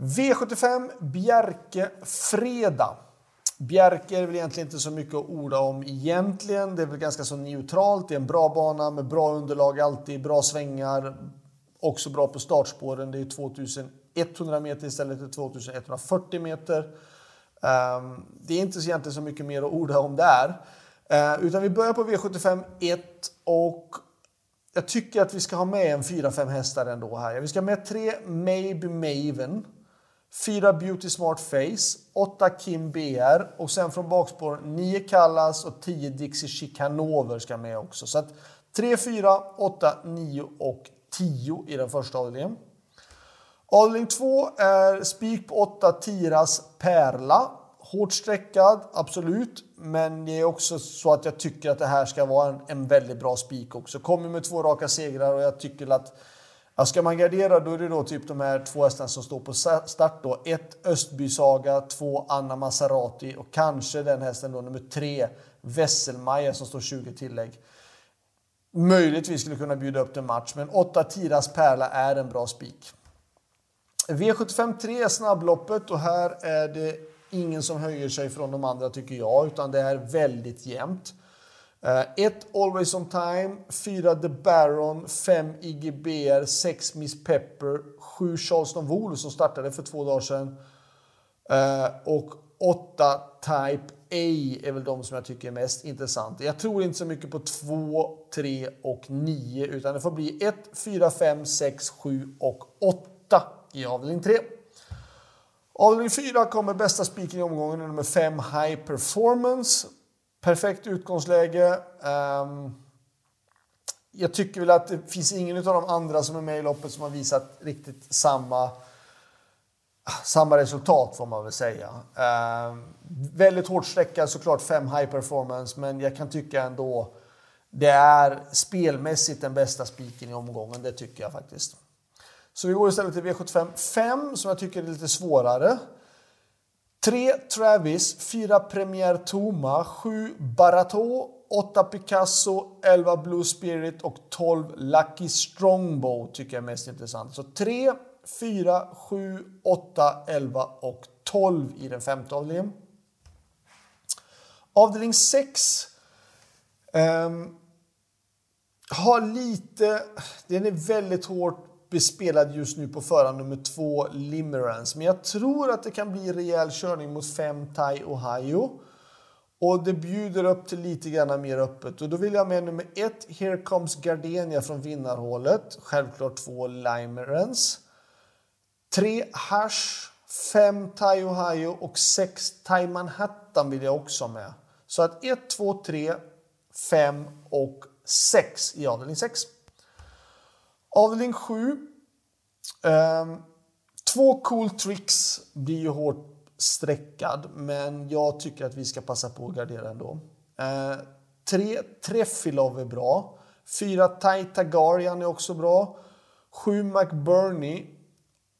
V75 Bjerke Fredag. Bjerke är väl egentligen inte så mycket att orda om egentligen. Det är väl ganska så neutralt. Det är en bra bana med bra underlag alltid, bra svängar. Också bra på startspåren. Det är 2100 meter istället för 2140 meter. Ehm, det är inte egentligen så mycket mer att orda om där. Eh, utan vi börjar på V75 1 och jag tycker att vi ska ha med en 4-5 hästar ändå här. Vi ska ha med tre Maybe Maven. 4 Beauty Smart Face, 8 Kim BR och sen från bakspår 9 Callas och 10 Dixie Chicanover ska med också. Så att 3, 4, 8, 9 och 10 i den första avdelningen. Avdelning 2 är spik på 8 Tiras Perla. Hårt streckad, absolut. Men det är också så att jag tycker att det här ska vara en, en väldigt bra spik också. Kommer med två raka segrar och jag tycker att Ja, ska man gardera då är det då typ de här två hästarna som står på start då. Ett Östby Saga, två Anna Maserati och kanske den hästen då nummer tre Wesselmaja som står 20 tillägg. Möjligtvis skulle kunna bjuda upp till match, men 8 Tiras Pärla är en bra spik. V75 3 är snabbloppet och här är det ingen som höjer sig från de andra tycker jag, utan det är väldigt jämnt. Eh, 1 uh, Always On Time, 4 The Baron, 5 IGBR, 6 Miss Pepper, 7 Charleston Wool som startade för två dagar sedan uh, och 8 Type A är väl de som jag tycker är mest intressanta. Jag tror inte så mycket på 2, 3 och 9 utan det får bli 1, 4, 5, 6, 7 och 8 i avdelning 3. Avdelning 4 kommer bästa spiken i omgången nummer 5 High Performance. Perfekt utgångsläge. Um, jag tycker väl att det finns ingen av de andra som är med i loppet som har visat riktigt samma, samma resultat får man väl säga. Um, väldigt hårt sträcka såklart, fem high performance, men jag kan tycka ändå det är spelmässigt den bästa spiken i omgången. Det tycker jag faktiskt. Så vi går istället till V75 5 som jag tycker är lite svårare. 3 Travis, 4 Premier Toma, 7 Barato, 8 Picasso, 11 Blue Spirit och 12 Lucky Strongbow tycker jag är mest intressant. Så 3, 4, 7, 8, 11 och 12 i den femte avdelningen. Avdelning 6 um, ehm, har lite... Den är väldigt hårt bespelad just nu på förhand nummer två Limerence. Men jag tror att det kan bli rejäl körning mot fem Thai Ohio. Och det bjuder upp till lite grann mer öppet. Och då vill jag med nummer ett, Here Comes Gardenia från vinnarhålet. Självklart två Limerence. Tre Hash, fem Thai Ohio och sex Thai Manhattan vill jag också med. Så att 1, 2, 3, 5 och 6 i avdelning 6. Avdelning 7. Um, ehm, två cool tricks blir ju hårt streckad, men jag tycker att vi ska passa på att gardera ändå. Uh, tre Treffilov är bra. Fyra Taitagarian är också bra. Sju McBurney.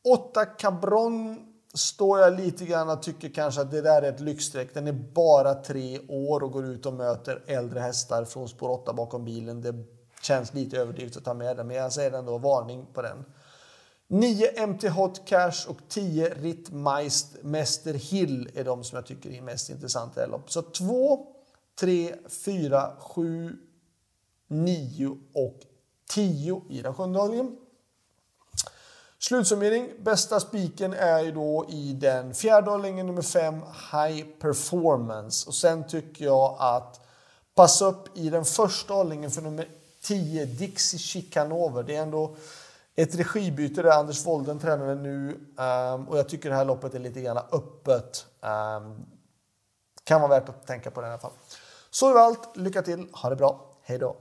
Åtta Cabron står jag lite grann och tycker kanske att det där är ett lyxstreck. Den är bara tre år och går ut och möter äldre hästar från spår 8 bakom bilen. Det Känns lite överdrivet att ta med den, men jag säger ändå varning på den. 9 MT Hot Cash och 10 Rittmeister Hill är de som jag tycker är mest intressanta i lopp. Så 2, 3, 4, 7, 9 och 10 i den sjunde avdelningen. Slutsummering. Bästa spiken är ju då i den fjärde avdelningen nummer 5, High Performance. Och sen tycker jag att passa upp i den första avdelningen för nummer 10 Dixie Chicanover. Det är ändå ett regibyte där Anders Wolden tränar nu um, och jag tycker det här loppet är lite grann öppet. Um, kan vara värt att tänka på det i alla fall. Så är allt. Lycka till. Ha det bra. Hej då.